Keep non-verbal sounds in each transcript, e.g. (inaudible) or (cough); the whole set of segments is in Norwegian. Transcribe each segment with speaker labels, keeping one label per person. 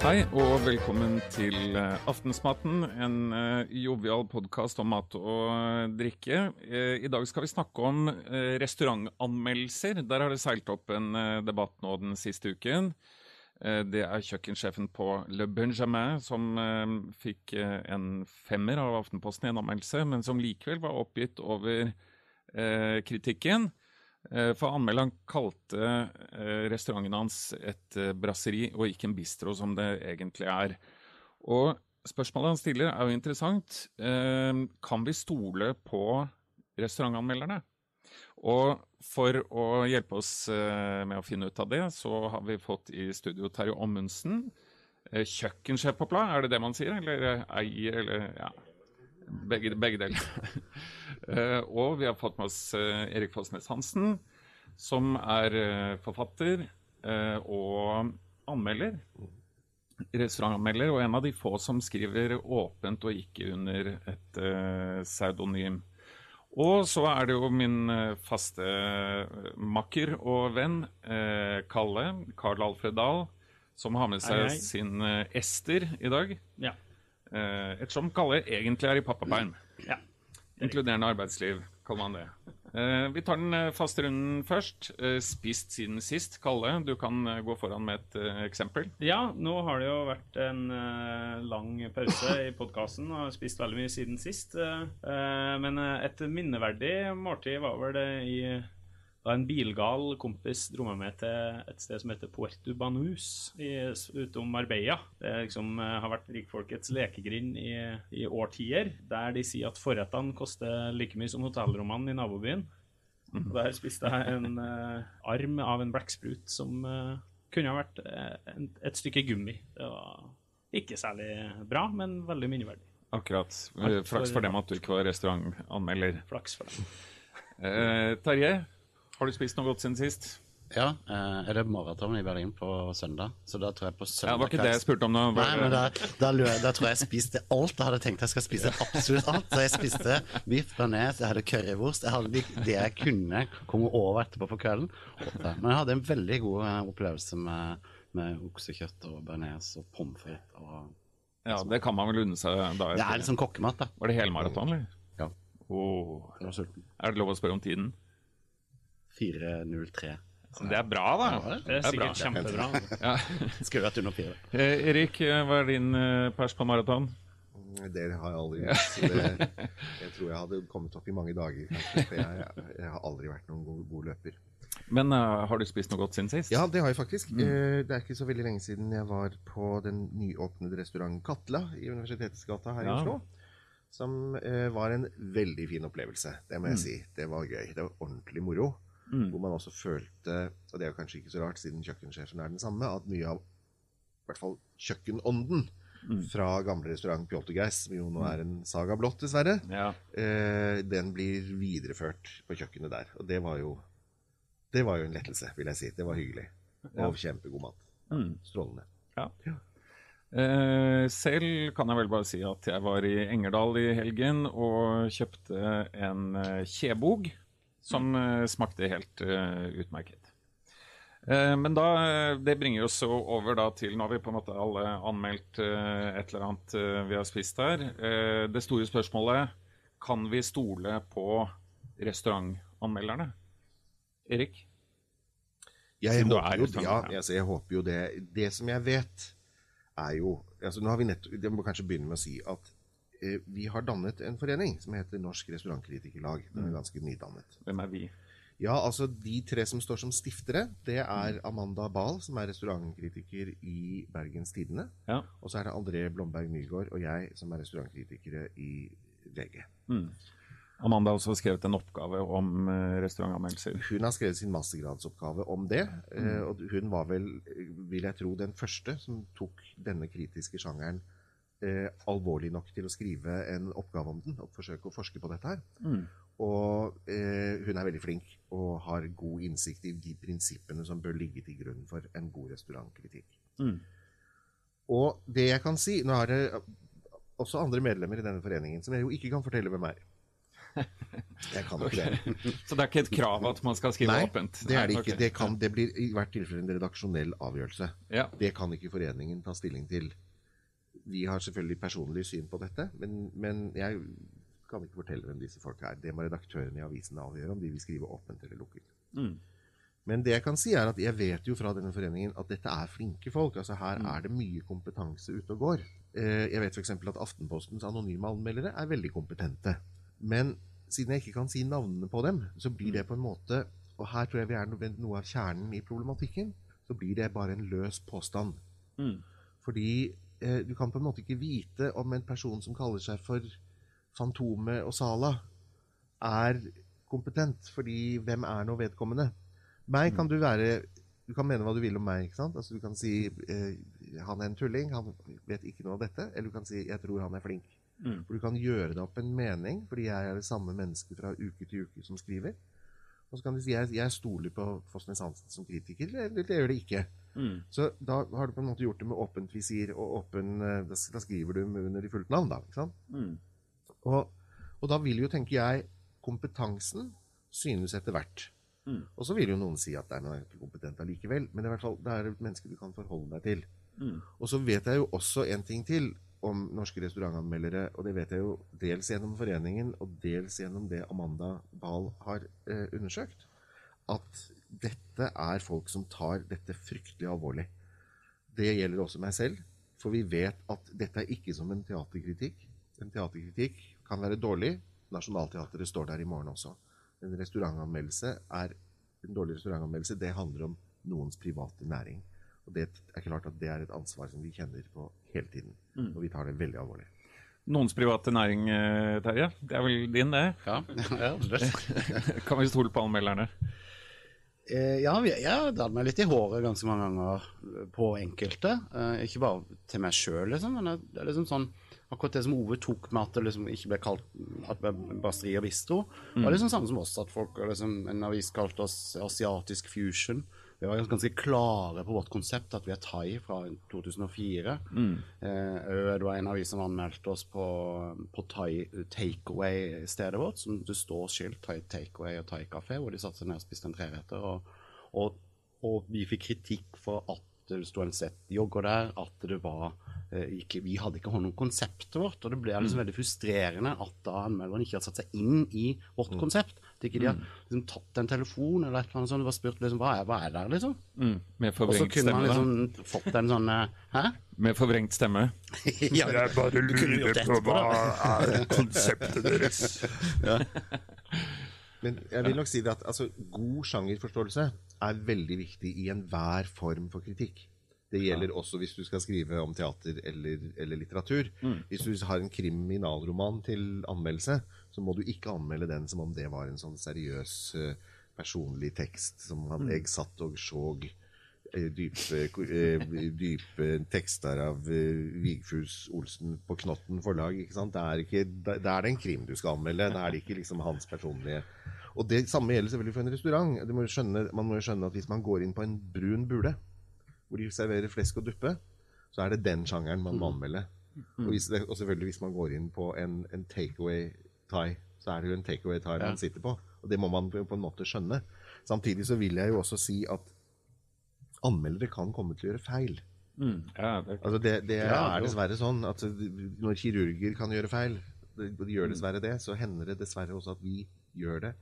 Speaker 1: Hei og velkommen til eh, Aftensmaten, en eh, jovial podkast om mat og eh, drikke. I dag skal vi snakke om restaurantanmeldelser. Der har det seilt opp en debatt nå den siste uken. Det er kjøkkensjefen på Le Benjamin som fikk en femmer av Aftenposten i en anmeldelse, men som likevel var oppgitt over kritikken. Eh, For anmelderen kalte eh, restauranten hans et eh, brasseri og ikke en bistro, som det egentlig er. Og spørsmålet han stiller er jo interessant. Kan vi stole på restaurantanmelderne? Og for å hjelpe oss med å finne ut av det, så har vi fått i studio Terje Ommundsen. Kjøkkensjef på Pla, er det det man sier? Eller eier, eller ja. Begge, begge deler. (laughs) Eh, og vi har fått med oss eh, Erik Fossnes Hansen, som er eh, forfatter eh, og anmelder. Restaurantanmelder, og en av de få som skriver åpent og ikke under et pseudonym. Og så er det jo min faste makker og venn, eh, Kalle, Karl Alfred Dahl, som har med seg
Speaker 2: Hei, hei.
Speaker 1: sin eh, Ester i dag.
Speaker 2: Ja.
Speaker 1: Eh, ettersom Kalle egentlig er i pappaperm.
Speaker 2: ja.
Speaker 1: Inkluderende arbeidsliv, kaller man det. Eh, vi tar den eh, faste runden først. Eh, spist siden sist. Kalle, du kan gå foran med et eksempel.
Speaker 2: Ja, nå har det jo vært en lang pause i podkasten og har spist veldig mye siden sist. men et minneverdig måltid var vel det i da en bilgal kompis dro meg med til et sted som heter Puerto Banús i, utom Marbella. Det liksom, eh, har vært rikfolkets lekegrind i, i årtier, der de sier at forrettene koster like mye som hotellrommene i nabobyen. Der spiste jeg en uh, arm av en blekksprut som uh, kunne ha vært eh, et stykke gummi. Det var ikke særlig bra, men veldig minneverdig.
Speaker 1: Akkurat. Flaks for dem at du ikke var restaurantanmelder.
Speaker 2: Flaks for dem.
Speaker 1: Eh, Terje, har du spist noe godt siden sist?
Speaker 3: Ja, eh, er det maraton i Berlin på søndag? Så da tror jeg på søndag Ja,
Speaker 1: det var ikke det jeg spurte om nå.
Speaker 3: Nei, men da, da, da tror jeg jeg spiste alt. Da hadde jeg tenkt jeg skal spise absolutt alt. Så jeg spiste biff bearnés, jeg hadde currywurst, jeg hadde de- det jeg kunne komme over etterpå på kvelden. Men jeg hadde en veldig god eh, opplevelse med, med oksekjøtt og bearnés og pommes frites. Og...
Speaker 1: Ja, det kan man vel unne seg da.
Speaker 3: Det er litt sånn kokkemat, da.
Speaker 1: Var det helmaraton, eller?
Speaker 3: Ja,
Speaker 1: Oh.
Speaker 3: jeg var sulten.
Speaker 1: Er det lov å spørre om tiden?
Speaker 3: 4.03.
Speaker 1: Det er bra, da.
Speaker 2: Det er sikkert kjempebra. (laughs)
Speaker 1: Ja.
Speaker 3: Skulle vært under fire.
Speaker 1: Eh, Erik, eh, hva er din eh, pers på maraton?
Speaker 4: Det har jeg aldri gjort. Så det, (laughs) jeg tror jeg hadde kommet opp i mange dager. kanskje, For jeg, jeg har aldri vært noen god, god løper.
Speaker 1: Men uh, har du spist noe godt siden sist?
Speaker 4: Ja, det har jeg faktisk. Eh, Det er ikke så veldig lenge siden jeg var på den nyåpnede restauranten Katla i Universitetsgata her her i Oslo. Som uh, var en veldig fin opplevelse, det må jeg si. Det var gøy. Det var ordentlig moro. Hvor man også følte, og det er jo kanskje ikke så rart siden kjøkkensjefen er den samme, at mye av i hvert fall kjøkkenånden fra gamle restaurant Pjoltergeist, som jo nå er en saga blått, dessverre,
Speaker 1: Ja.
Speaker 4: eh, den blir videreført på kjøkkenet der. Og det var jo Det var jo en lettelse, vil jeg si. Det var hyggelig. Og kjempegod mat. Strålende.
Speaker 1: Ja. Eh, selv kan jeg vel bare si at jeg var i Engerdal i helgen og kjøpte en eh, kjebog som eh, smakte helt eh, utmerket. Eh, men da, det bringer oss over da til Nå har vi på en måte alle anmeldt et eller annet vi har spist her. Det store spørsmålet kan vi stole på restaurantanmelderne? Erik?
Speaker 4: Jeg håper,
Speaker 1: er
Speaker 4: jo, ja, altså, jeg håper jo det. Det som jeg vet, er jo altså, nå har vi nett, Jeg må kanskje begynne med å si at vi har dannet en forening som heter Norsk Restaurantkritikerlag. Den
Speaker 1: Mm.
Speaker 4: er ganske nydannet.
Speaker 1: Hvem er vi?
Speaker 4: Ja, altså De tre som står som stiftere, det er Amanda Bahl, som er restaurantkritiker i Bergens Tidende.
Speaker 1: Ja.
Speaker 4: Og så er det André Blomberg Nygaard og jeg som er restaurantkritikere i VG.
Speaker 1: Amanda har også skrevet en oppgave om eh, restaurantanmeldelser.
Speaker 4: Hun har skrevet sin mastergradsoppgave om det. Mm. Og hun var vel, eh, vil jeg tro, den første som tok denne kritiske sjangeren eh, alvorlig nok til å skrive en oppgave om den og forsøke å forske på dette her. Og eh, hun er veldig flink og har god innsikt i de prinsippene som bør ligge til grunn for en god restaurantkritikk. Og det jeg kan si Nå er det også andre medlemmer i denne foreningen som jeg jo ikke kan fortelle hvem er. (laughs) Jeg kan ikke det.
Speaker 1: Så det er ikke et krav at man skal skrive
Speaker 4: Nei,
Speaker 1: åpent?
Speaker 4: det er det ikke.
Speaker 1: Okay.
Speaker 4: Det, kan, det blir i hvert tilfelle en redaksjonell avgjørelse.
Speaker 1: Ja.
Speaker 4: Det kan ikke foreningen ta stilling til. Vi har selvfølgelig personlig syn på dette, men, men jeg kan ikke fortelle hvem disse folka er. Det må redaktørene i avisene avgjøre, om de vil skrive åpent eller lukket.
Speaker 1: Mm.
Speaker 4: Men det jeg kan si er at jeg vet jo fra denne foreningen at dette er flinke folk. altså Her er det mye kompetanse ute og går. Eh, Jeg vet f.eks. at Aftenpostens anonyme anmeldere er veldig kompetente. Men siden jeg ikke kan si navnene på dem, så blir det på en måte Og her tror jeg vi er noe av kjernen i problematikken. Så blir det bare en løs påstand.
Speaker 1: Mm.
Speaker 4: Fordi eh, du kan på en måte ikke vite om en person som kaller seg for Fantomet og Sala, er kompetent. Fordi hvem er nå vedkommende? Meg kan du være Du kan mene hva du vil om meg. ikke sant? Altså Du kan si eh, han er en tulling, han vet ikke noe av dette. Eller du kan si jeg tror han er flink.
Speaker 1: Mm.
Speaker 4: For du kan gjøre deg opp en mening, fordi jeg er det samme mennesket fra uke til uke som skriver. Og så kan du si jeg, jeg stoler på Fosnes Hansen som kritiker, eller det gjør det ikke.
Speaker 1: Mm.
Speaker 4: Så da har du på en måte gjort det med åpent visir og åpen eh, Da, skriver du under i fullt navn, da. ikke sant?
Speaker 1: Mm.
Speaker 4: Og, og da vil jo, tenker jeg, kompetansen synes etter hvert.
Speaker 1: Mm.
Speaker 4: Og så vil jo noen si at nei, men er ikke kompetent allikevel. Men i hvert fall, det er et menneske du kan forholde deg til.
Speaker 1: Mm.
Speaker 4: Og så vet jeg jo også en ting til om norske restaurantanmeldere, og det vet jeg jo dels gjennom foreningen og dels gjennom det Amanda Bahl har eh, undersøkt, at dette er folk som tar dette fryktelig alvorlig. Det gjelder også meg selv, for vi vet at dette er ikke som en teaterkritikk. En teaterkritikk kan være dårlig. Nationaltheatret står der i morgen også. En restaurantanmeldelse er en dårlig restaurantanmeldelse. Det handler om noens private næring. Og det er klart at det er et ansvar som vi kjenner på hele tiden.
Speaker 1: Mm.
Speaker 4: Og vi tar det veldig alvorlig.
Speaker 1: Noens private næring, eh, Terje. Det er vel din, det?
Speaker 3: Ja, (laughs) ja, det. (laughs)
Speaker 1: Kan vi stole på anmelderne?
Speaker 3: Eh, ja, jeg har dratt meg litt i håret ganske mange ganger på enkelte. Eh, ikke bare til meg sjøl, liksom, men det er liksom sånn Akkurat det som Ove tok med at det liksom ikke ble kalt at Basteri og Bistro, var liksom samme som oss, at folk liksom, en avis kalte oss asiatisk fusion. Vi var ganske klare på vårt konsept, at vi er thai fra 2004. Eh, det var en avis som anmeldte oss på, på thai takeaway-stedet vårt, som det står skilt thai takeaway og thai kafé, hvor de satte seg ned og spiste en treretter. Og, og, og vi fikk kritikk for at det sto en sett jogger der, at det var eh, ikke, Vi hadde ikke hånd om konseptet vårt, og det ble liksom veldig frustrerende at da anmelderen ikke hadde satt seg inn i vårt konsept. At ikke de har liksom, tatt en telefon eller et eller annet sånt og bare spurt liksom, hva er, hva er der, liksom.
Speaker 1: Mm. Med
Speaker 3: Og så kunne man
Speaker 1: stemme, da.
Speaker 3: liksom fått en sånn eh, Hæ?
Speaker 1: Med forvrengt stemme. (laughs)
Speaker 3: ja,
Speaker 5: Jeg bare
Speaker 3: kunne gjort
Speaker 5: lurer
Speaker 3: det
Speaker 5: på hva er konseptet deres? (laughs)
Speaker 4: Men jeg vil nok si det at altså, god sjangerforståelse er veldig viktig i enhver form for kritikk. Det gjelder også hvis du skal skrive om teater eller, eller litteratur. Hvis du har en kriminalroman til anmeldelse, så må du ikke anmelde den som om det var en sånn seriøs eh, personlig tekst som han jeg satt og sjåg eh, dype, eh, dype tekster av Vigfus Olsen på Knotten forlag. Ikke sant? Det er, ikke, da er det en krim du skal anmelde. Det er det ikke liksom hans personlige Og det samme gjelder selvfølgelig for en restaurant. Må skjønne, man må jo skjønne at hvis man går inn på en brun bule, hvor de serverer flesk og duppe, så er det den sjangeren man må anmelde. Og, hvis og selvfølgelig hvis man går inn på en, en takeaway thai, så er det jo en takeaway thai man sitter på. Og det må man på en måte skjønne. Samtidig så vil jeg jo også si at anmeldere kan komme til å gjøre feil.
Speaker 1: Mm. Ja, det,
Speaker 4: Altså det, det
Speaker 3: Ja,
Speaker 4: er dessverre sånn at når kirurger kan gjøre feil, de de gjør dessverre det, så hender det dessverre også at vi gjør det.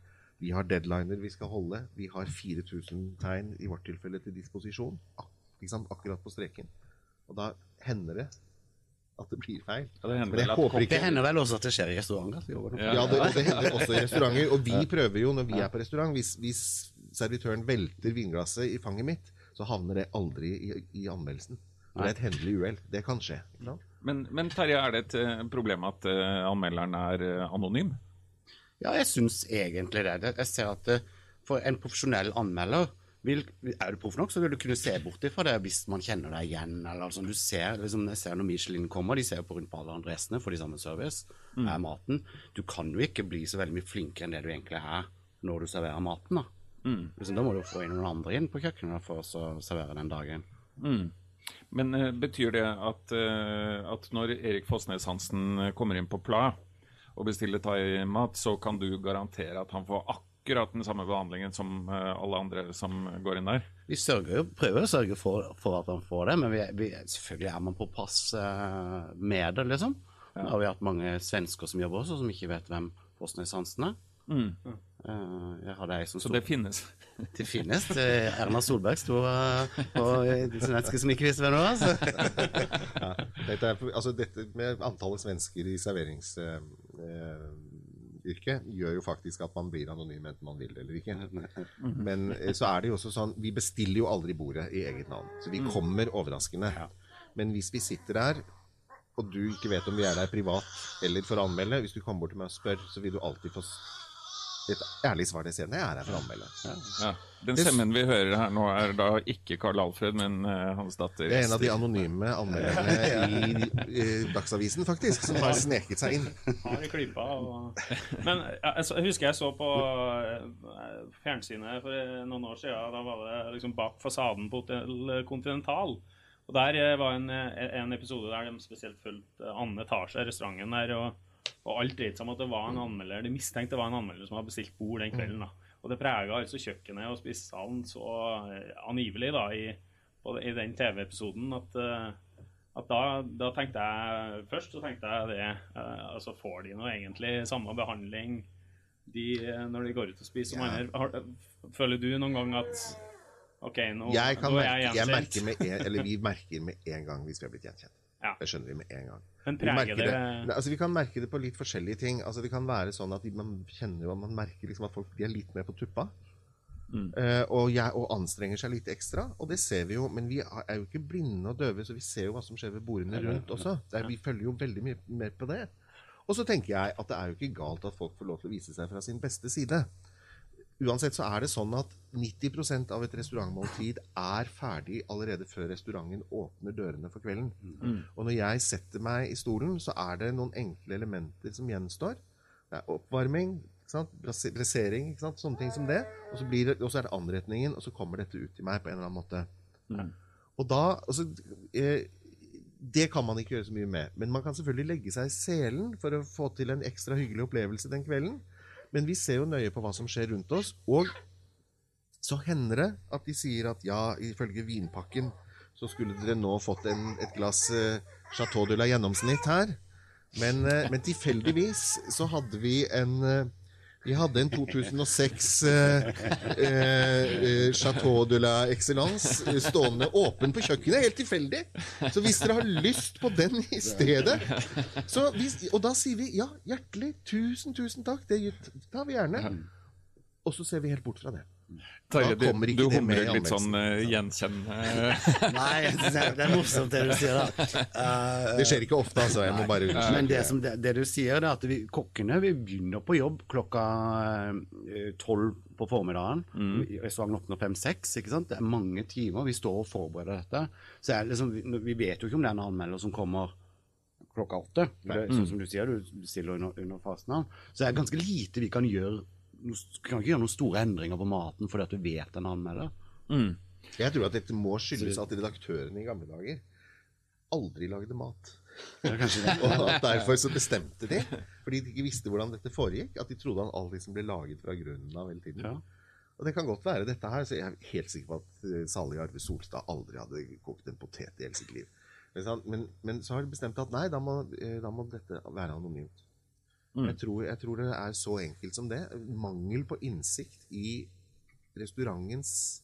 Speaker 4: Vi har deadliner vi skal holde. Vi har 4000 tegn i vårt tilfelle til disposisjon. Ikke? Akkurat på streken. Og da hender det at det blir feil.
Speaker 1: Ja, det hender
Speaker 4: Men
Speaker 1: vel
Speaker 4: håper ikke
Speaker 3: Det hender vel også at det skjer i restauranter.
Speaker 1: Ja.
Speaker 4: Ja, det, og det hender også i restauranter. Og vi prøver jo, når vi er på restaurant, hvis, hvis servitøren velter vinglasset i fanget mitt, så havner det aldri i, i anmeldelsen. Det er et hendelig uhell. Det kan skje.
Speaker 1: Men, men Terje, er det et eh, problem at eh, anmelderen er eh, anonym?
Speaker 3: Ja, jeg syns egentlig det. Jeg ser at for en profesjonell anmelder vil, Er du proff nok, så vil du kunne se bort fra det hvis man kjenner deg igjen. eller sånn. Du ser, liksom, jeg ser Når Michelin kommer, de ser på rundt på alle adressene for de samme service. Er maten. Du kan jo ikke bli så veldig mye flinkere enn det du egentlig er når du serverer maten. Da liksom, Da må du få inn noen andre inn på kjøkkenet for å servere den dagen.
Speaker 1: Mm. Men uh, betyr det at, uh, at når Erik Fossnes Hansen kommer inn på Pla, og bestiller thaimat, så kan du garantere at han får akkurat den samme behandlingen som eh, alle andre som går inn der?
Speaker 3: Vi sørger jo, prøver å sørge for, for at han får det, men vi, vi, selvfølgelig er man på pass eh, med det, liksom. Nå har vi hatt mange svensker som jobber også, som ikke vet hvem Fosnes Hansen er. Mm. jeg hadde ei som
Speaker 1: Så
Speaker 3: sto (laughs)
Speaker 1: det finnes.
Speaker 3: Det finnes. Eh, Erna Solberg sto på svenske som ikke visste hvem det var. Så. (laughs)
Speaker 4: Ja, dette, er, altså dette med antallet svensker i serveringsyrket gjør jo faktisk at man blir anonym enten man vil det eller ikke. Men eh, så er det jo også sånn Vi bestiller jo aldri bordet i eget navn. Så vi kommer overraskende. Men hvis vi sitter der, og du ikke vet om vi er der privat eller for å anmelde Hvis du kommer bort til meg og spør, så vil du alltid få et ærlig svar til scenen. Jeg er her for å anmelde.
Speaker 1: Ja. Den stemmen vi hører her nå, er da ikke Karl Alfred, men uh, hans datter.
Speaker 4: Det er en av de anonyme anmelderne (laughs) i uh, Dagsavisen, faktisk, som har sneket seg inn.
Speaker 2: Har i. Og... Men ja, jeg, husker jeg så på eh, fjernsynet for noen år siden. Da var det liksom bak fasaden på Hotell Continental. Og Der var en, en episode der de spesielt fulgte annen etasje, restauranten der. og og alt dreit seg om at det var en anmelder De mistenkte det var en anmelder som hadde bestilt bord den kvelden. da. Og det prega altså kjøkkenet og spisesalen så eh, angivelig da i, på, i den TV-episoden at, eh, at da, da tenkte jeg Først så tenkte jeg det eh, Altså, får de nå egentlig samme behandling de, eh, når de går ut og spiser som
Speaker 4: Ja.
Speaker 2: andre? Har, føler du noen gang at OK, nå,
Speaker 4: Jeg,
Speaker 2: nå er
Speaker 4: jeg
Speaker 2: jeg
Speaker 4: jeg
Speaker 2: gjenkjent?
Speaker 4: merker med en, eller vi merker med en gang hvis vi har blitt gjenkjent.
Speaker 2: Ja.
Speaker 4: Det skjønner vi med en gang.
Speaker 2: Men
Speaker 4: Vi,
Speaker 2: preger
Speaker 4: merker
Speaker 2: det,
Speaker 4: det, altså, vi kan merke det på litt forskjellige ting. Altså, det kan være sånn at man kjenner jo man merker liksom at folk de er litt mer på tuppa. Eh, og, jeg, og anstrenger seg litt ekstra. Og det ser vi jo. Men vi er jo ikke blinde og døve, så vi ser jo hva som skjer ved bordene rundt også. Det er, vi følger jo veldig mye mer på det. Og så tenker jeg at det er jo ikke galt at folk får lov til å vise seg fra sin beste side. Uansett så er det sånn at 90% av et restaurantmåltid er ferdig allerede før restauranten åpner dørene for kvelden. Og når jeg setter meg i stolen, så er det noen enkle elementer som gjenstår. Det er oppvarming, brasering, sånne ting som det. Og så, blir det, og så er det anretningen, og så kommer dette ut til meg på en eller annen måte. Og da altså, eh, Det kan man ikke gjøre så mye med. Men man kan selvfølgelig legge seg i selen for å få til en ekstra hyggelig opplevelse den kvelden. Men vi ser jo nøye på hva som skjer rundt oss. Og så hender det at de sier at ja, ifølge vinpakken så skulle dere nå fått en, et glass eh, Chateau de la gjennomsnitt her. Men, eh, men tilfeldigvis så hadde vi en eh, vi hadde en 2006 eh, eh, eh, Chateau de la Excellence eh, stående åpen på kjøkkenet, helt tilfeldig. Så hvis dere har lyst på den i stedet så hvis, Og da sier vi ja, hjertelig, tusen, tusen takk, det tar vi gjerne. Og så ser vi helt bort fra det.
Speaker 1: Terje, du, du humrer litt sånn uh, gjenkjennende. (laughs)
Speaker 3: Nei, det er, morsomt det du sier da. Uh,
Speaker 4: Det skjer ikke ofte, altså. Jeg må bare
Speaker 3: Men det, som, det, det du sier, er at vi, kokkene vi begynner på jobb klokka eh, tolv på formiddagen. Restauranten åpner fem-seks. ikke sant? Det er mange timer. Vi står og forbereder dette. Så er liksom, vi, vi vet jo ikke om det er en anmelder som kommer klokka åtte. Det, mm. sånn som du sier, du stiller under, under fasten. av. Så det er ganske lite vi kan gjøre. Vi kan ikke gjøre noen store endringer på maten fordi at du vet en anmelder.
Speaker 1: Mm.
Speaker 4: Jeg tror at dette må skyldes at redaktørene i gamle dager aldri lagde mat.
Speaker 3: Det kanskje det. (laughs)
Speaker 4: Og at derfor så bestemte de, fordi de ikke visste hvordan dette foregikk, at de trodde at alt liksom ble laget fra grunnen av hele tiden.
Speaker 3: Ja.
Speaker 4: Og det kan godt være dette her, så jeg er helt sikker på at eh, salige Arve Solstad aldri hadde kokt en potet i hele sitt liv. Men, men, men så har de bestemt at nei, da må, eh, da må dette være anonymt. Jeg, tror, jeg tror det er så enkelt som det. Mangel på innsikt i restaurantens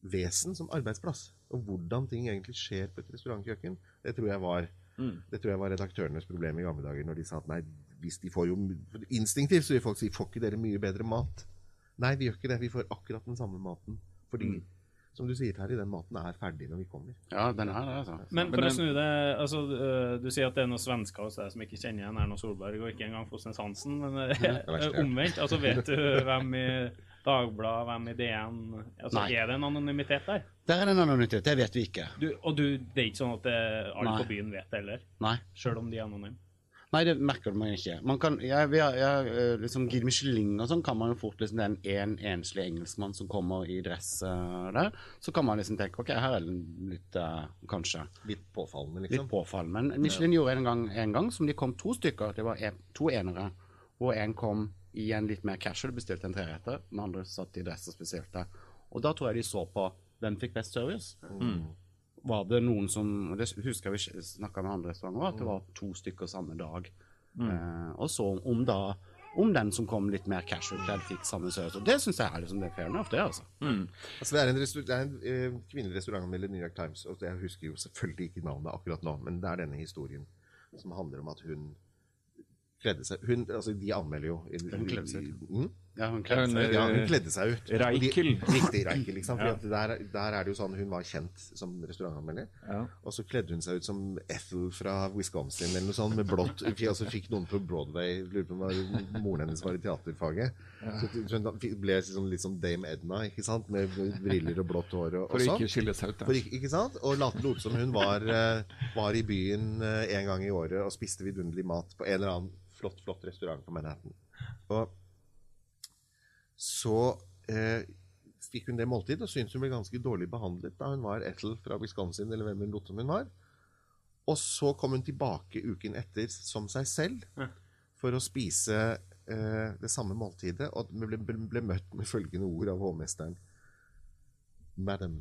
Speaker 4: vesen som arbeidsplass. Og hvordan ting egentlig skjer på et restaurantkjøkken. Det tror jeg var, det tror jeg var redaktørenes problem i gamle dager. Når de sa at nei, hvis de får jo Instinktivt så vil folk si får ikke dere mye bedre mat? Nei, vi gjør ikke det. Vi får akkurat den samme maten. Fordi, som du sier, Terje, den maten er ferdig når vi kommer.
Speaker 3: Ja, den er det, altså.
Speaker 2: Men for å snu det altså, øh, Du sier at det er noen svensker hos deg som ikke kjenner igjen Erna Solberg, og ikke engang Fosnes Hansen. Men (laughs)
Speaker 4: hørt.
Speaker 2: omvendt, altså vet du hvem i Dagbladet, hvem i DN altså,
Speaker 3: Nei.
Speaker 2: Er det en anonymitet der?
Speaker 3: Der er det en anonymitet. Det vet vi ikke.
Speaker 2: Du, og du, det er ikke sånn at alle på byen vet det heller,
Speaker 3: Nei.
Speaker 2: sjøl om de er anonyme?
Speaker 3: Nei, det merker man ikke. Man kan, jeg, vi har, jeg, eh, liksom Guide Michelin og sånn kan man jo fort liksom, Det er en, en enslig engelskmann som kommer i dress uh, der. Så kan man liksom tenke ok, her er den litt uh, Kanskje
Speaker 4: Litt påfallende,
Speaker 3: litt
Speaker 4: liksom.
Speaker 3: påfallende. Men Michelin gjorde en gang, en gang som de kom to stykker. Det var en, to enere. Hvor en kom i en litt mer casual, bestilte en treretter. Den andre satt i dress og spesielt der. Og da tror jeg de så på hvem fikk best service. Var det noen som Det husker jeg vi snakka med andre restauranter at det var to stykker samme dag. Eh, og så om da om den som kom litt mer casual kledd, fikk samme service. Og det syns jeg er liksom det er fair enough, det, altså.
Speaker 4: Altså, det er en, det er en eh, kvinnelig restaurantanmelder i New York Times, og jeg husker jo selvfølgelig ikke navnet akkurat nå, men det er denne historien som handler om at hun kledde seg hun, altså De anmelder jo
Speaker 3: Hun kledde seg.
Speaker 4: Mm?
Speaker 3: Ja, hun kledde seg
Speaker 4: Ja, hun
Speaker 1: Eh,
Speaker 4: kledde seg ut.
Speaker 1: Reikel.
Speaker 4: De, (laughs) riktig, Reikel. Liksom, for
Speaker 1: Ja.
Speaker 4: der, der er det jo sånn Hun var kjent som restaurantanmelder.
Speaker 1: Ja.
Speaker 4: Og så kledde hun seg ut som Ethel fra Wisconsin eller noe sånt, med blått. (laughs) Og så fikk noen på Broadway Lurer på om moren hennes var i teaterfaget. Så hun ble liksom, litt som Dame Edna, ikke sant? Med briller og blått hår og,
Speaker 1: For å
Speaker 4: sånn.
Speaker 1: ikke skille seg ut.
Speaker 4: For
Speaker 1: Da.
Speaker 4: ikke, ikke sant? Og lot, lot som hun var, eh, var i byen eh, en gang i året og spiste vidunderlig mat på en eller annen flott, flott restaurant på Manhattan. Og så eh, fikk hun det måltid og syntes hun ble ganske dårlig behandlet da hun var Ethel fra Wisconsin, eller hvem hun lot som hun var. Og så kom hun tilbake uken etter som seg selv for å spise eh, det samme måltidet, og ble, ble, ble møtt med følgende ord av hovmesteren. Madam,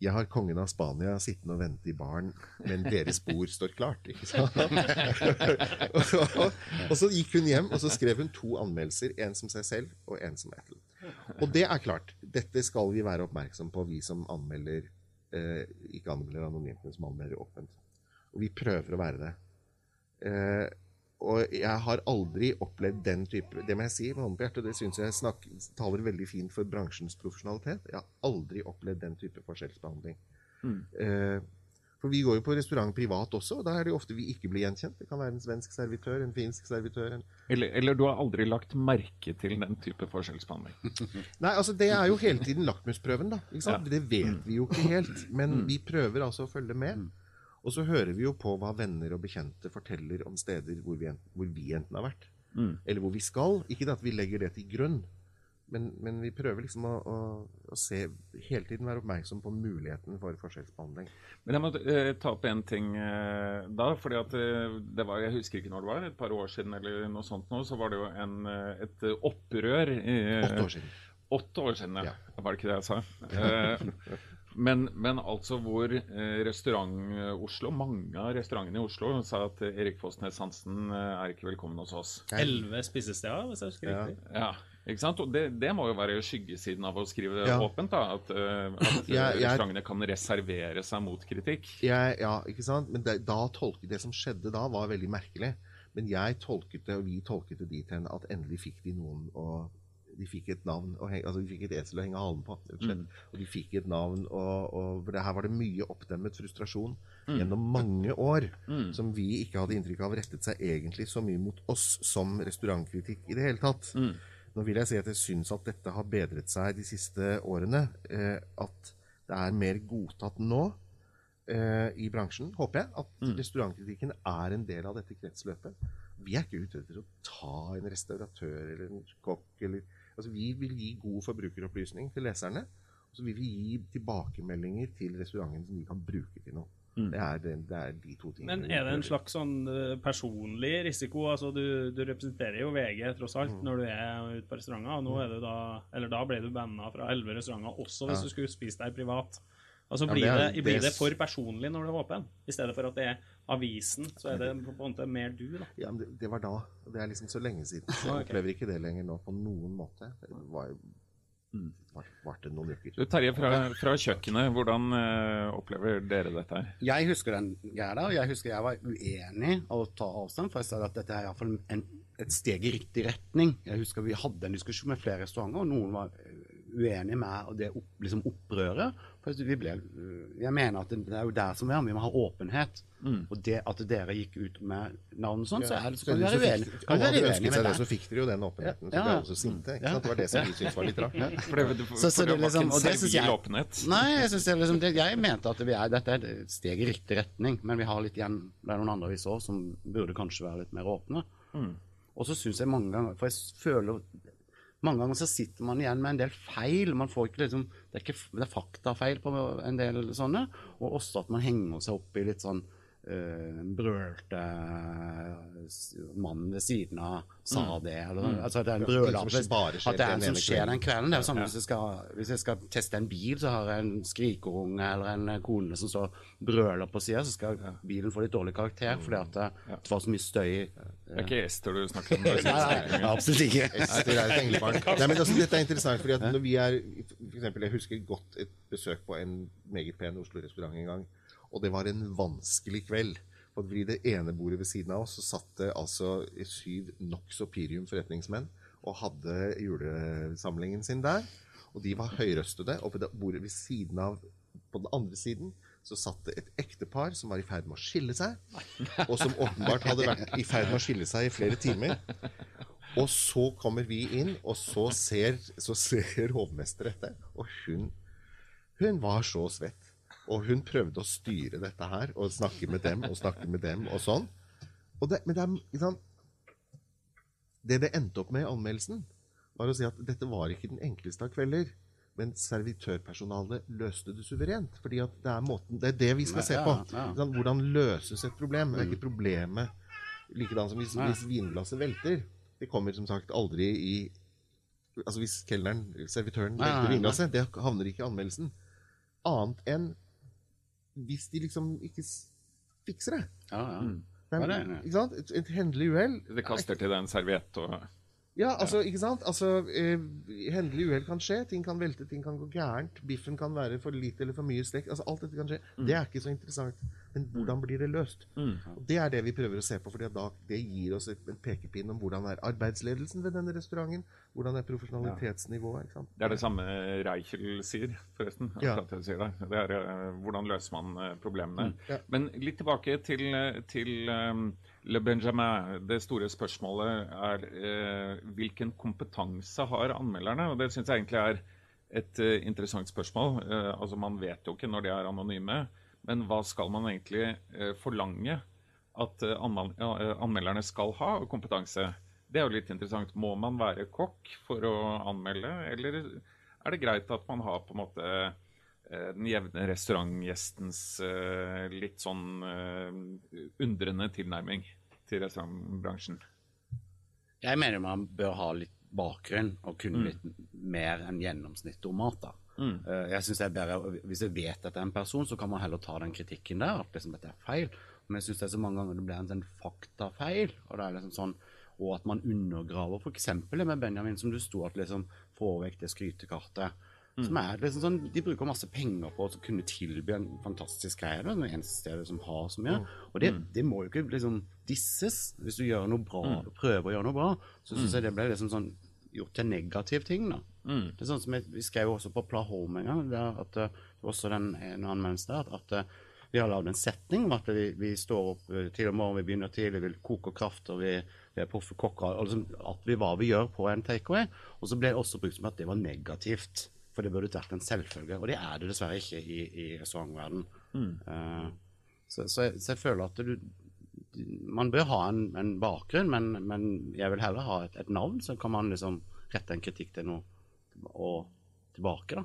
Speaker 4: jeg har kongen av Spania sittende og vente i baren, men deres bord står klart. (laughs) og så gikk hun hjem, og så skrev hun to anmeldelser. En som seg selv, og en som Ethel. Og det er klart, dette skal vi være oppmerksom på, vi som anmelder eh, Ikke anmelder anonymt, men som anmelder åpent. Og vi prøver å være det. Eh, og jeg har aldri opplevd den type Det må jeg si med hånden på hjertet, det syns jeg snak, taler veldig fint for bransjens profesjonalitet. Jeg har aldri opplevd den type forskjellsbehandling. Eh, for vi går jo på restaurant privat også, og da er det jo ofte vi ikke blir gjenkjent. Det kan være en svensk servitør, en finsk servitør en
Speaker 1: Eller, eller du har aldri lagt merke til den type forskjellsbehandling. (laughs)
Speaker 4: Nei, altså det er jo hele tiden lakmusprøven, da. Ikke sant?
Speaker 1: Ja.
Speaker 4: Det vet vi jo ikke helt. Men vi prøver altså å følge med. Og så hører vi jo på hva venner og bekjente forteller om steder hvor vi, en- hvor vi enten har vært,
Speaker 1: Mm.
Speaker 4: eller hvor vi skal. Ikke at vi legger det til grunn, men, men vi prøver liksom å, å, å se Hele tiden være oppmerksom på muligheten for forskjellsbehandling.
Speaker 1: Men jeg må eh, ta opp en ting eh, da. fordi at eh, det var, Jeg husker ikke når det var, et par år siden eller noe sånt nå, så var det jo en, eh, et opprør i,
Speaker 4: Åtte år siden.
Speaker 1: Åtte år siden, ja.
Speaker 4: Ja.
Speaker 1: Var det ikke det jeg sa? (laughs) Eh, men, men altså hvor eh, restaurant-Oslo, mange av restaurantene i Oslo sa at eh, Erik Fossnes Hansen eh, er ikke velkommen hos oss.
Speaker 2: Elleve spisesteder, hvis jeg husker
Speaker 4: Ja.
Speaker 2: riktig.
Speaker 1: Ja, ikke sant? Og det, det må jo være skyggesiden av å skrive
Speaker 4: Ja.
Speaker 1: åpent, da. At, eh, at
Speaker 4: ja,
Speaker 1: restaurantene kan reservere seg mot kritikk.
Speaker 4: Ja, ja, ikke sant? Men det, da tolket, det som skjedde da, var veldig merkelig. Men jeg tolket det, og vi tolket det dit hen at endelig fikk de noen å De fikk et navn, henge, altså de fikk et esel å henge halen på. Mm. og de fikk et navn, og, og for det her var det mye oppdemmet frustrasjon gjennom mange år
Speaker 1: Mm.
Speaker 4: som vi ikke hadde inntrykk av rettet seg egentlig så mye mot oss som restaurantkritikk i det hele tatt.
Speaker 1: Mm.
Speaker 4: Nå vil jeg si at jeg syns at dette har bedret seg de siste årene. Eh, at det er mer godtatt nå eh, i bransjen, håper jeg, at
Speaker 1: Mm.
Speaker 4: restaurantkritikken er en del av dette kretsløpet. Vi er ikke ute etter å ta en restauratør eller en kokk eller Altså, vi vil gi god forbrukeropplysning til leserne. Og så vil vi gi tilbakemeldinger til restauranten som vi kan bruke til noe.
Speaker 1: Mm.
Speaker 4: Det, er, det, det er de to tingene.
Speaker 2: Men er det en slags sånn eh, personlig risiko? Altså du, du representerer jo VG tross alt
Speaker 4: Mm.
Speaker 2: når du er ute på restauranter. Og nå er du da Eller da ble du banna fra elleve restauranter også hvis
Speaker 4: Ja.
Speaker 2: du skulle spise der privat. Altså
Speaker 4: Ja,
Speaker 2: blir,
Speaker 4: det er-
Speaker 2: det, blir
Speaker 4: det-
Speaker 2: for personlig når du er åpen? I stedet for at det er avisen, så er det på en måte mer du, da.
Speaker 4: Ja, men det, det var da. Det er liksom så lenge siden. (laughs) Så jeg
Speaker 2: Ah,
Speaker 4: opplever ikke det lenger nå på noen måte. Det var var,
Speaker 1: Mm.
Speaker 4: var- det noen uker.
Speaker 1: Terje fra, fra kjøkkenet, hvordan eh, opplever dere dette her?
Speaker 3: Jeg husker den greia og jeg husker jeg var uenig av å ta avstand, for jeg sa at dette er iallfall et steg i riktig retning. Jeg husker vi hadde en diskusjon med flere restauranter, og noen var uenige uenig med det opp, liksom opprøret. For vi ble, jeg mener at det, er jo der som er, vi må ha åpenhet.
Speaker 1: Mm.
Speaker 3: Og det at dere gikk ut med navn sånn, så, er det, så kan vi være uenige.
Speaker 4: Alle hadde ønsket seg det, så fikk dere jo den åpenheten. Så
Speaker 3: Ja.
Speaker 4: ble alle så sinte. Ikke sant? Det var det som vi syntes var litt rart.
Speaker 1: For det, for,
Speaker 3: Så- så
Speaker 1: det var
Speaker 3: liksom-
Speaker 1: ikke en servil åpenhet.
Speaker 3: Nei, jeg, synes det liksom, det, jeg mente at vi er, dette er et steg i riktig retning, men vi har litt igjen Det er noen andre vi så som burde kanskje være litt mer åpne.
Speaker 1: Mm.
Speaker 3: Og så syns jeg mange ganger For jeg føler mange ganger så sitter man igjen med en del feil. Man får ikke liksom, det, er ikke, det er faktafeil på en del sånne. Og også at man henger seg opp i litt sånn uh, brølte Mannen ved siden av sa det, eller mm. Altså at det er en
Speaker 4: Mm. Skjer
Speaker 3: At det er
Speaker 4: den
Speaker 3: en som skjer den kvelden. Det er jo ja. hvis, jeg skal, hvis jeg skal teste en bil, så har jeg en skrikerunge eller en kone som står brøler på sida, så skal bilen få litt dårlig karakter fordi at det, det var så mye støy.
Speaker 1: Det er ikke Ester du snakker om. (laughs)
Speaker 3: Nei, nei, absolutt ikke.
Speaker 4: Ester er et englebarn. Nei, men altså, dette er interessant, fordi at når vi er for eksempel, Jeg husker godt et besøk på en meget pen Oslo-restaurant en gang. Og det var en vanskelig kveld. For det ene bordet ved siden av oss så satt det altså syv nokså pirium forretningsmenn og hadde julesamlingen sin der. Og de var høyrøstede. Og på det bordet ved siden av, på den andre siden, så satt det et ektepar som var i ferd med å skille seg. Og som åpenbart hadde vært i ferd med å skille seg i flere timer. Og så kommer vi inn, og så ser, så ser hovmester dette. Og hun, hun var så svett. Og hun prøvde å styre dette her, og snakke med dem og snakke med dem og sånn. Og det, men det er sant Det det endte opp med i anmeldelsen, var å si at dette var ikke den enkleste av kvelder. Men servitørpersonalet løste det suverent. fordi at det er måten, det er det vi skal se på. Ikke? Hvordan løses et problem. Det er ikke problemet likedan som hvis, hvis vinglasset velter. Det kommer som sagt aldri i Altså hvis kelneren, servitøren, velter vinglasset, det havner ikke i anmeldelsen. Annet enn hvis de liksom ikke fikser det.
Speaker 3: Ja, ja.
Speaker 1: Mm.
Speaker 4: Det er,
Speaker 3: det er-
Speaker 4: ikke sant? Et, et hendelig uhell
Speaker 1: Det kaster til deg en serviett og
Speaker 4: Ja, altså, ikke sant? Altså, eh, hendelig uhell kan skje. Ting kan velte, ting kan gå gærent. Biffen kan være for lite eller for mye stekt. Altså, alt dette kan skje. Det er ikke så interessant. Men hvordan blir det løst?
Speaker 1: Mm.
Speaker 4: Det er det vi prøver å se på, for det gir oss en pekepinn om hvordan er arbeidsledelsen ved denne restauranten. Hvordan er profesjonalitetsnivået.
Speaker 1: Det er det samme Reichel sier, forresten.
Speaker 4: Ja.
Speaker 1: sier det. det er eh, hvordan løser man problemene? problemene.
Speaker 4: Ja.
Speaker 1: Men litt tilbake til, eh, til um, Le Benjamin. Det store spørsmålet er uh, hvilken kompetanse har anmelderne? Og det syns jeg egentlig er et uh, interessant spørsmål. Eh, altså Man vet jo ikke når de er anonyme, men hva skal man egentlig eh, forlange at eh, eh, anmelderne skal ha av kompetanse? Det er jo litt interessant. Må man være kokk for å anmelde, eller er det greit at man har på en måte den jevne restaurantgjestens litt sånn undrende tilnærming til restaurantbransjen?
Speaker 3: Jeg mener man bør ha litt bakgrunn og kunne
Speaker 1: Mm.
Speaker 3: litt mer enn gjennomsnittet om mat. da.
Speaker 1: Mm.
Speaker 3: Eh, Jeg synes det er bedre, Hvis jeg vet at det er en person, så kan man heller ta den kritikken der. At liksom dette er feil. Men jeg syns det er så mange ganger det blir en sånn faktafeil. Og det er liksom sånn, og at man undergraver f.eks. det med Benjamin, som du sto at liksom få vekk det skrytekartet. Som er liksom sånn, De bruker masse penger på å kunne tilby en fantastisk greie. Det er det eneste stedet som har så mye. Og det, det må jo ikke liksom disses. Hvis du gjør noe bra, prøver å gjøre noe bra, så syns jeg det ble liksom sånn gjort til en negativ ting. da.
Speaker 1: Mm.
Speaker 3: Det er sånn som jeg, Vi skrev også på Pla en gang, der at, eh, også den ene anmeldelsen der, at, at eh, vi har lagd en setning om at vi, vi står opp eh, tidlig om morgenen, vi begynner tidlig, vi koker krafter, vi, vi er proffe kokker. og Liksom, at vi hva vi gjør på en takeaway. Og så ble det også brukt som at det var negativt. For det burde vært en selvfølge. Og det er det dessverre ikke i, i restaurantverdenen. Mm. Uh, så, så, jeg, så jeg føler at du man bør ha en, en bakgrunn, men, men jeg vil heller ha et, et navn, så kan man liksom rette en kritikk til noe og tilbake, da.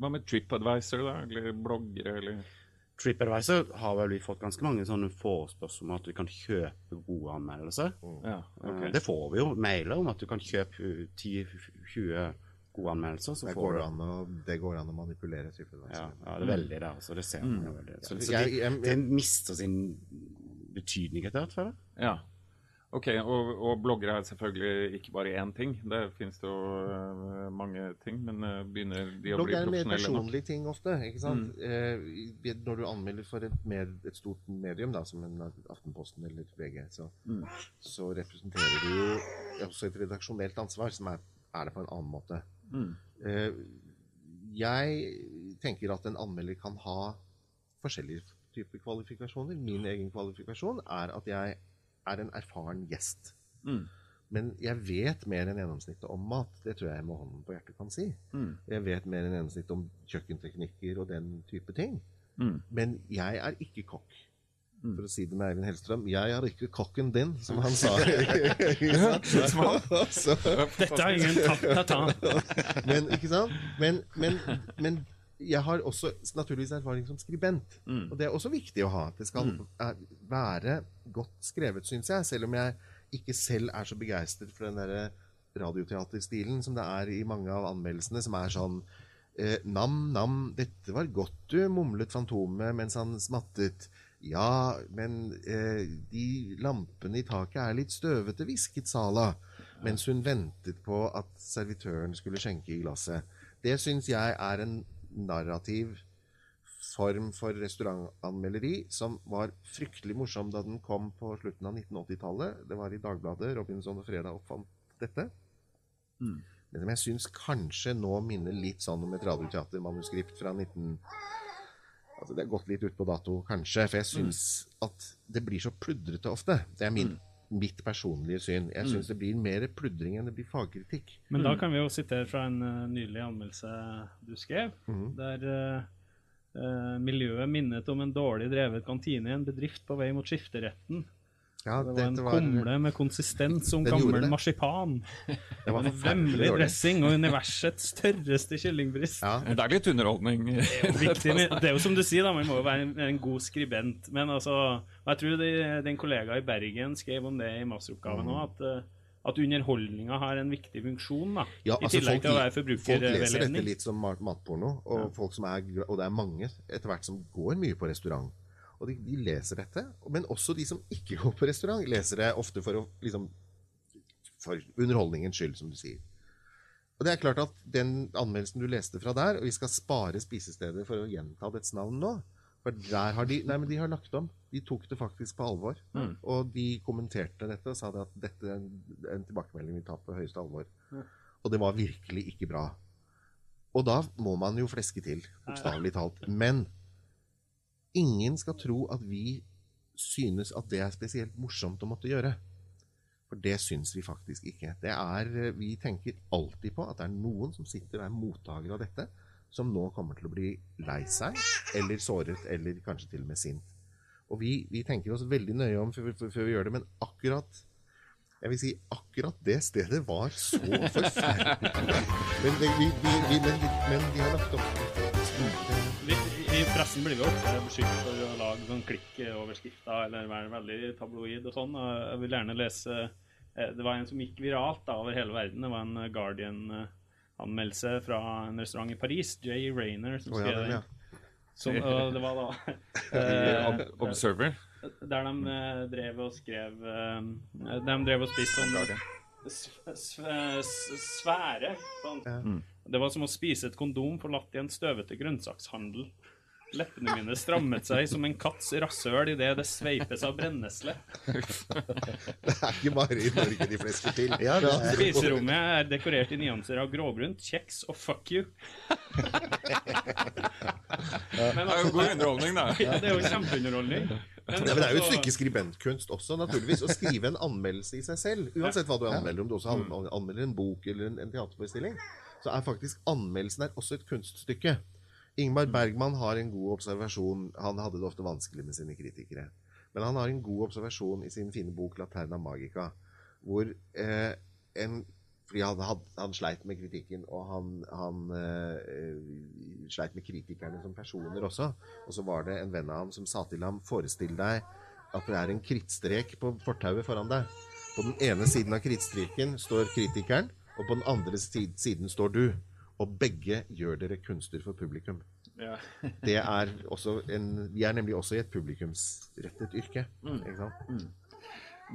Speaker 1: Hva med TripAdvisor, da? Eller bloggere, eller
Speaker 3: TripAdvisor har vel vi fått ganske mange sånne forespørsler om at vi kan kjøpe gode anmeldelser.
Speaker 1: Ja, ok.
Speaker 3: Eh, Det får vi jo mailer om, at du kan kjøpe 10-20 gode anmeldelser. Så
Speaker 4: Det
Speaker 3: får
Speaker 4: går,
Speaker 3: du
Speaker 4: an å, det går an å manipulere. TripAdvisor.
Speaker 3: ja, ja, det er veldig det. Altså, det ser man jo veldig. Så, så
Speaker 4: Jeg-
Speaker 3: det,
Speaker 4: jeg-
Speaker 3: det mister sin betydning etter hvert, føler jeg.
Speaker 1: Ja. Ok, og, og bloggere er selvfølgelig ikke bare én ting. Det finnes jo øh, mange ting, men øh, begynner de å
Speaker 4: Blogg
Speaker 1: bli
Speaker 4: er en mer
Speaker 1: profesjonelle
Speaker 4: personlig ting ofte. ikke sant? Eh, i- når du anmelder for et, med, et stort medium, da, som en Aftenposten eller VG, så,
Speaker 1: Mm.
Speaker 4: så representerer du jo også et redaksjonelt ansvar, som er, er det på en annen måte.
Speaker 1: Mm.
Speaker 4: Eh, jeg tenker at en anmelder kan ha forskjellige typer kvalifikasjoner. Min egen kvalifikasjon er at jeg er en erfaren gjest.
Speaker 1: Mm.
Speaker 4: Men jeg vet mer enn gjennomsnittet om mat. Det tror jeg med hånden på hjertet kan si.
Speaker 1: Mm.
Speaker 4: Jeg vet mer enn gjennomsnittet om kjøkkenteknikker og den type ting.
Speaker 1: Mm.
Speaker 4: Men jeg er ikke kokk.
Speaker 1: Mm.
Speaker 4: For å si det med Eivind Hellstrøm, jeg er ikke kokken din, som han sa. (laughs)
Speaker 2: Dette er ingen ta-ta-ta.
Speaker 4: men, ikke sant? Men, men, men jeg har også naturligvis erfaring som skribent.
Speaker 1: Mm.
Speaker 4: Og det er også viktig å ha. Det skal
Speaker 1: Mm.
Speaker 4: være godt skrevet, syns jeg. Selv om jeg ikke selv er så begeistret for den der radioteaterstilen som det er i mange av anmeldelsene, som er sånn eh, Nam, nam, dette var godt du, mumlet Fantomet mens han smattet. Ja, men eh, de lampene i taket er litt støvete, hvisket Sala. Mens hun ventet på at servitøren skulle skjenke i glasset. Det syns jeg er en narrativ form for restaurantanmelderi som var fryktelig morsom da den kom på slutten av 1980-tallet. Det var i Dagbladet Robinson og Fredag oppfant dette.
Speaker 1: Mm.
Speaker 4: Men som jeg syns kanskje nå minner litt sånn om et radioteatermanuskript fra 19... Altså Det er gått litt ut på dato, kanskje, for jeg syns at det blir så pludrete ofte. Det er min, mitt personlige syn. Jeg syns det blir mer pludring enn det blir fagkritikk.
Speaker 2: Men da kan vi jo sitere fra en uh, nylig anmeldelse du skrev,
Speaker 4: mm.
Speaker 2: der uh, eh, miljøet minnet om en dårlig drevet kantine i en bedrift på vei mot skifteretten.
Speaker 4: Ja,
Speaker 2: Det var en
Speaker 4: var-
Speaker 2: kumle med konsistens som gammel marsipan. (laughs)
Speaker 4: det var
Speaker 2: En vemmelig dressing og universets tørreste kyllingbrist.
Speaker 4: Ja,
Speaker 1: Det er litt underholdning.
Speaker 2: Viktig, men det er jo som du sier, da, man må jo være en, en god skribent. Men altså, jeg tror det, din kollega i Bergen skrev om det i masteroppgaven
Speaker 4: Mm.
Speaker 2: òg, at, eh, at underholdninga har en viktig funksjon. da,
Speaker 4: Ja,
Speaker 2: I
Speaker 4: altså,
Speaker 2: tillegg til å være
Speaker 4: folk leser dette litt som mat- matporno, og, folk som er, og det er mange etter hvert som går mye på restaurant. Og de, de leser dette, men også de som ikke går på restaurant, leser det ofte for, å, liksom, for underholdningens skyld, som du sier. Og det er klart at Den anmeldelsen du leste fra der, og vi skal spare spisestedet for å gjenta dets navn nå For der har de Nei, men de har lagt om. De tok det faktisk på alvor.
Speaker 1: Mm.
Speaker 4: Og de kommenterte dette og sa det at dette er en, en tilbakemelding vi tar på høyeste alvor. Og det var virkelig ikke bra. Og da må man jo fleske til, bokstavelig talt. Men ingen skal tro at vi synes at det er spesielt morsomt å måtte gjøre. For det syns vi faktisk ikke. Er, vi tenker alltid på at det er noen som sitter og er mottaker av dette, som nå kommer til å bli lei seg, eller såret, eller kanskje til og med sint. Og vi, vi tenker oss veldig nøye om før, før, vi gjør det, men akkurat jeg vil si akkurat det stedet var så forferdelig. (laughs) Men, vi, vi, men, men de har lagt opp
Speaker 2: Litt pressen blir vi ofte beskyldt for å lage sånn klikkoverskrifter eller være veldig tabloid og sånn. Jeg vil gjerne lese eh, Det var en som gikk viralt da, over hele verden. Det var en eh, Guardian-anmeldelse fra en restaurant i Paris. Jay Rayner som
Speaker 4: ja,
Speaker 2: skrev den.
Speaker 4: ja.
Speaker 2: Som, (laughs) og det var da (laughs) eh,
Speaker 1: Observer.
Speaker 2: Der de eh, drev og skrev De drev og spiste sånn svære sånn. Det var som å spise et kondom forlatt i en støvete grønnsakshandel. Leppene mine strammet seg som en katts rasshøl idet det sveipes av brennesle.
Speaker 4: Det er ikke bare i Norge de flesker til.
Speaker 3: Ja, det er-
Speaker 2: Spiserommet er dekorert i nyanser av gråbrunt, kjeks og fuck you. Men
Speaker 1: Det er jo god underholdning, da.
Speaker 2: Ja, det er jo kjempeunderholdning.
Speaker 4: Ja, men det er jo et stykke skribentkunst også, naturligvis. Å skrive en anmeldelse i seg selv. Uansett hva du anmelder, om du også anmelder en bok eller en, en teaterforestilling, så er faktisk anmeldelsen her også et kunststykke. Ingmar Bergman har en god observasjon. Han hadde det ofte vanskelig med sine kritikere. Men han har en god observasjon i sin fine bok 'Laterna Magica', hvor eh, en fordi han, had, han sleit med kritikken, og han, han eh, sleit med kritikerne som personer også. Og så var det en venn av ham som sa til ham Forestill deg at det er en krittstrek på fortauet foran deg. På den ene siden av krittstreken står kritikeren, og på den andre siden står du. Og begge gjør dere kunster for publikum.
Speaker 2: Ja. (laughs)
Speaker 4: Det er også en, vi er nemlig også i et publikumsrettet yrke. Ikke sant?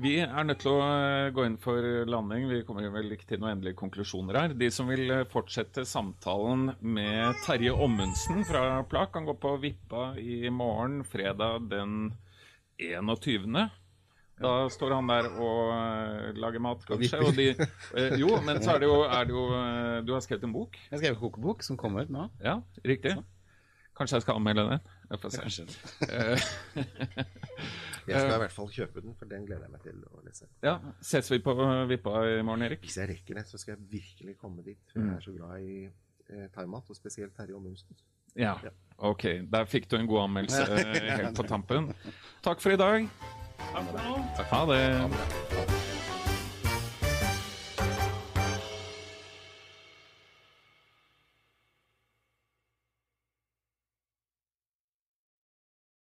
Speaker 1: Vi er nødt til å eh, gå inn for landing. Vi kommer vel ikke til noen endelige konklusjoner her. De som vil eh, fortsette samtalen med Terje Ommundsen fra Plak, kan gå på Vippa i morgen, fredag den 21. Da står han der og eh, lager mat, kanskje. Og de, eh, jo, men så er det jo, er det jo eh, Du har skrevet en bok?
Speaker 3: Jeg skrev en kokebok som kommer ut nå.
Speaker 1: Ja, riktig. Kanskje jeg skal anmelde den? Jeg får se. Eh, (laughs)
Speaker 4: Jeg skal i hvert fall kjøpe den, for den gleder jeg meg til å lese.
Speaker 1: ja, Ses vi på Vippa i morgen, Erik?
Speaker 4: Hvis jeg rekker det, så skal jeg virkelig komme dit. For jeg er så glad i eh, thaimat, og spesielt Terje Ommundsen.
Speaker 1: Ja. Ok, der fikk du en god anmeldelse (laughs) eh, helt på tampen. Takk for i dag.
Speaker 2: Takk for nå.
Speaker 1: Ha det.